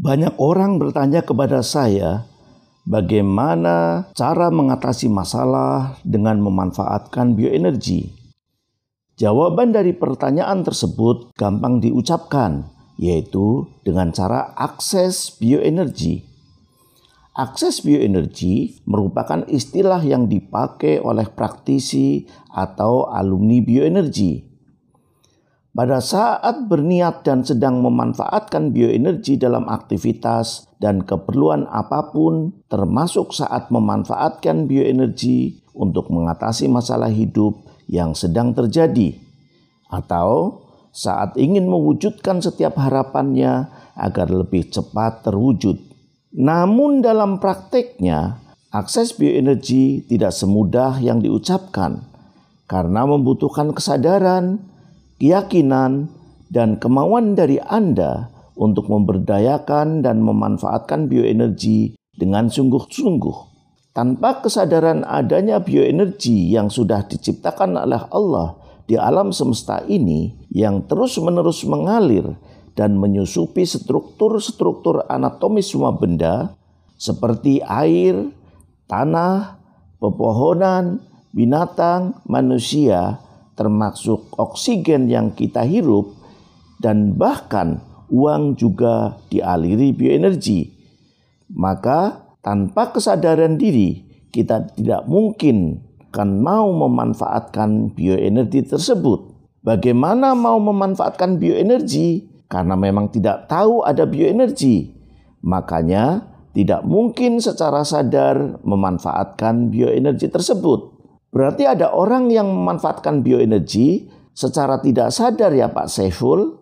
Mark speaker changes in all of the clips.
Speaker 1: Banyak orang bertanya kepada saya, bagaimana cara mengatasi masalah dengan memanfaatkan bioenergi. Jawaban dari pertanyaan tersebut gampang diucapkan, yaitu dengan cara akses bioenergi. Akses bioenergi merupakan istilah yang dipakai oleh praktisi atau alumni bioenergi pada saat berniat dan sedang memanfaatkan bioenergi dalam aktivitas dan keperluan apa pun, termasuk saat memanfaatkan bioenergi untuk mengatasi masalah hidup yang sedang terjadi, atau saat ingin mewujudkan setiap harapannya agar lebih cepat terwujud. Namun, dalam prakteknya, akses bioenergi tidak semudah yang diucapkan karena membutuhkan kesadaran keyakinan, dan kemauan dari Anda untuk memberdayakan dan memanfaatkan bioenergi dengan sungguh-sungguh. Tanpa kesadaran adanya bioenergi yang sudah diciptakan oleh Allah di alam semesta ini yang terus-menerus mengalir dan menyusupi struktur-struktur anatomis semua benda seperti air, tanah, pepohonan, binatang, manusia, termasuk oksigen yang kita hirup, dan bahkan uang juga dialiri bioenergi. Maka tanpa kesadaran diri, kita tidak mungkin akan mau memanfaatkan bioenergi tersebut. Bagaimana mau memanfaatkan bioenergi? Karena memang tidak tahu ada bioenergi. Makanya tidak mungkin secara sadar memanfaatkan bioenergi tersebut. Berarti ada orang yang memanfaatkan bioenergi secara tidak sadar ya Pak Saiful?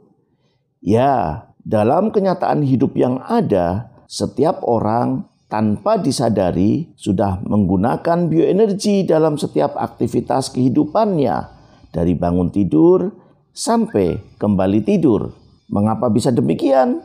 Speaker 1: Ya, dalam kenyataan hidup yang ada, setiap orang tanpa disadari sudah menggunakan bioenergi dalam setiap aktivitas kehidupannya, dari bangun tidur sampai kembali tidur. Mengapa bisa demikian?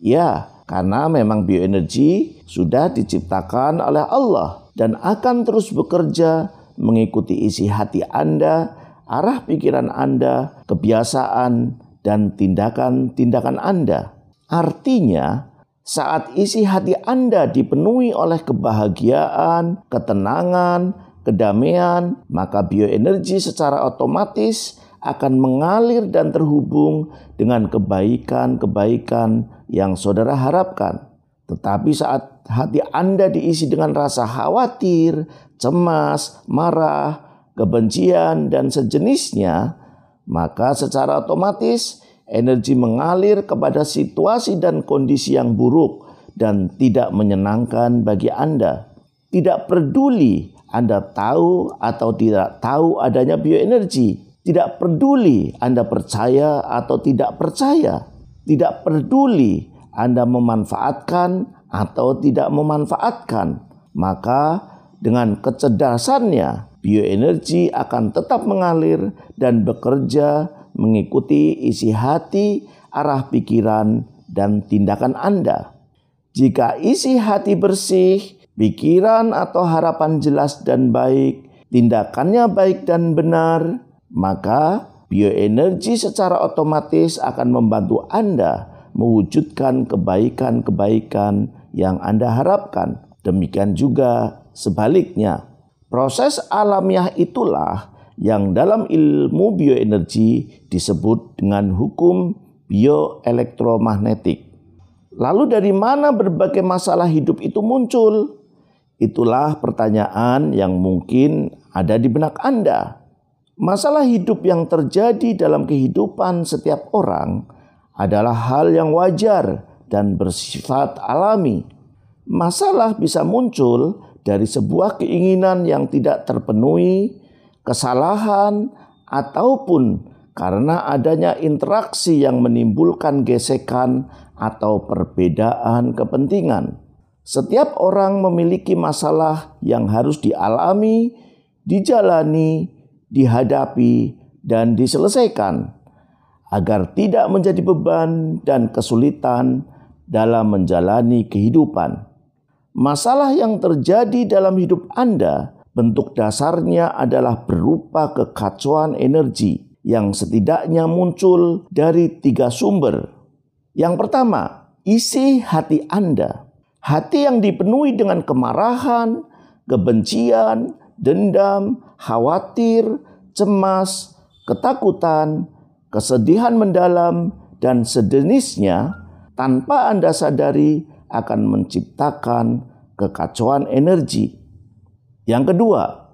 Speaker 1: Ya, karena memang bioenergi sudah diciptakan oleh Allah dan akan terus bekerja mengikuti isi hati Anda, arah pikiran Anda, kebiasaan, dan tindakan-tindakan Anda. Artinya, saat isi hati Anda dipenuhi oleh kebahagiaan, ketenangan, kedamaian, maka bioenergi secara otomatis akan mengalir dan terhubung dengan kebaikan-kebaikan yang saudara harapkan. Tetapi saat hati Anda diisi dengan rasa khawatir, cemas, marah, kebencian, dan sejenisnya, maka secara otomatis energi mengalir kepada situasi dan kondisi yang buruk dan tidak menyenangkan bagi Anda. Tidak peduli Anda tahu atau tidak tahu adanya bioenergi. Tidak peduli Anda percaya atau tidak percaya. Tidak peduli anda memanfaatkan atau tidak memanfaatkan, maka dengan kecerdasannya bioenergi akan tetap mengalir dan bekerja mengikuti isi hati, arah pikiran, dan tindakan Anda. Jika isi hati bersih, pikiran atau harapan jelas dan baik, tindakannya baik dan benar, maka bioenergi secara otomatis akan membantu Anda mewujudkan kebaikan-kebaikan yang Anda harapkan. Demikian juga sebaliknya. Proses alamiah itulah yang dalam ilmu bioenergi disebut dengan hukum bioelektromagnetik. Lalu dari mana berbagai masalah hidup itu muncul? Itulah pertanyaan yang mungkin ada di benak Anda. Masalah hidup yang terjadi dalam kehidupan setiap orang adalah hal yang wajar dan bersifat alami. Masalah bisa muncul dari sebuah keinginan yang tidak terpenuhi, kesalahan, ataupun karena adanya interaksi yang menimbulkan gesekan atau perbedaan kepentingan. Setiap orang memiliki masalah yang harus dialami, dijalani, dihadapi, dan diselesaikan agar tidak menjadi beban dan kesulitan dalam menjalani kehidupan. Masalah yang terjadi dalam hidup Anda bentuk dasarnya adalah berupa kekacauan energi yang setidaknya muncul dari tiga sumber. Yang pertama, isi hati Anda. Hati yang dipenuhi dengan kemarahan, kebencian, dendam, khawatir, cemas, ketakutan, kesedihan mendalam, dan sejenisnya tanpa Anda sadari akan menciptakan kekacauan energi. Yang kedua,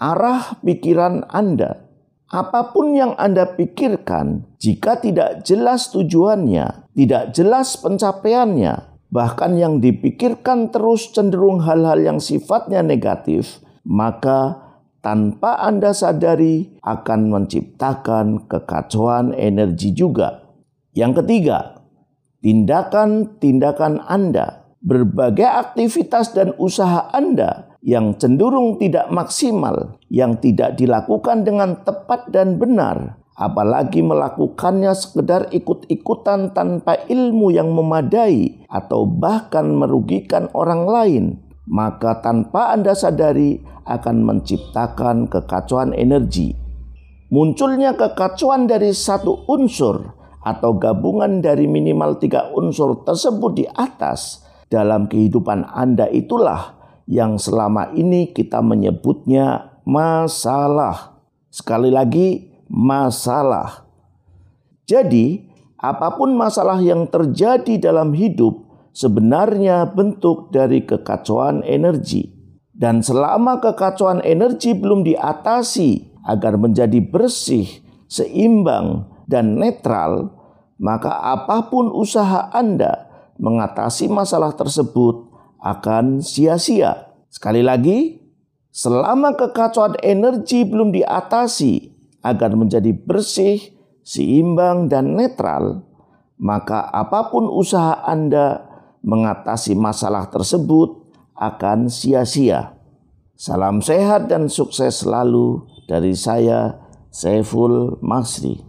Speaker 1: arah pikiran Anda. Apa pun yang Anda pikirkan, jika tidak jelas tujuannya, tidak jelas pencapaiannya, bahkan yang dipikirkan terus cenderung hal-hal yang sifatnya negatif, maka tanpa Anda sadari akan menciptakan kekacauan energi juga. Yang ketiga, tindakan-tindakan Anda, berbagai aktivitas dan usaha Anda yang cenderung tidak maksimal, yang tidak dilakukan dengan tepat dan benar, apalagi melakukannya sekedar ikut-ikutan tanpa ilmu yang memadai atau bahkan merugikan orang lain, maka tanpa Anda sadari akan menciptakan kekacauan energi. Munculnya kekacauan dari satu unsur atau gabungan dari minimal tiga unsur tersebut di atas dalam kehidupan Anda itulah yang selama ini kita menyebutnya masalah. Sekali lagi, masalah. Jadi, apa pun masalah yang terjadi dalam hidup sebenarnya bentuk dari kekacauan energi. Dan selama kekacauan energi belum diatasi agar menjadi bersih, seimbang, dan netral, maka apa pun usaha Anda mengatasi masalah tersebut akan sia-sia. Sekali lagi, selama kekacauan energi belum diatasi agar menjadi bersih, seimbang, dan netral, maka apa pun usaha Anda mengatasi masalah tersebut akan sia-sia. Salam sehat dan sukses selalu dari saya, Saiful Masri.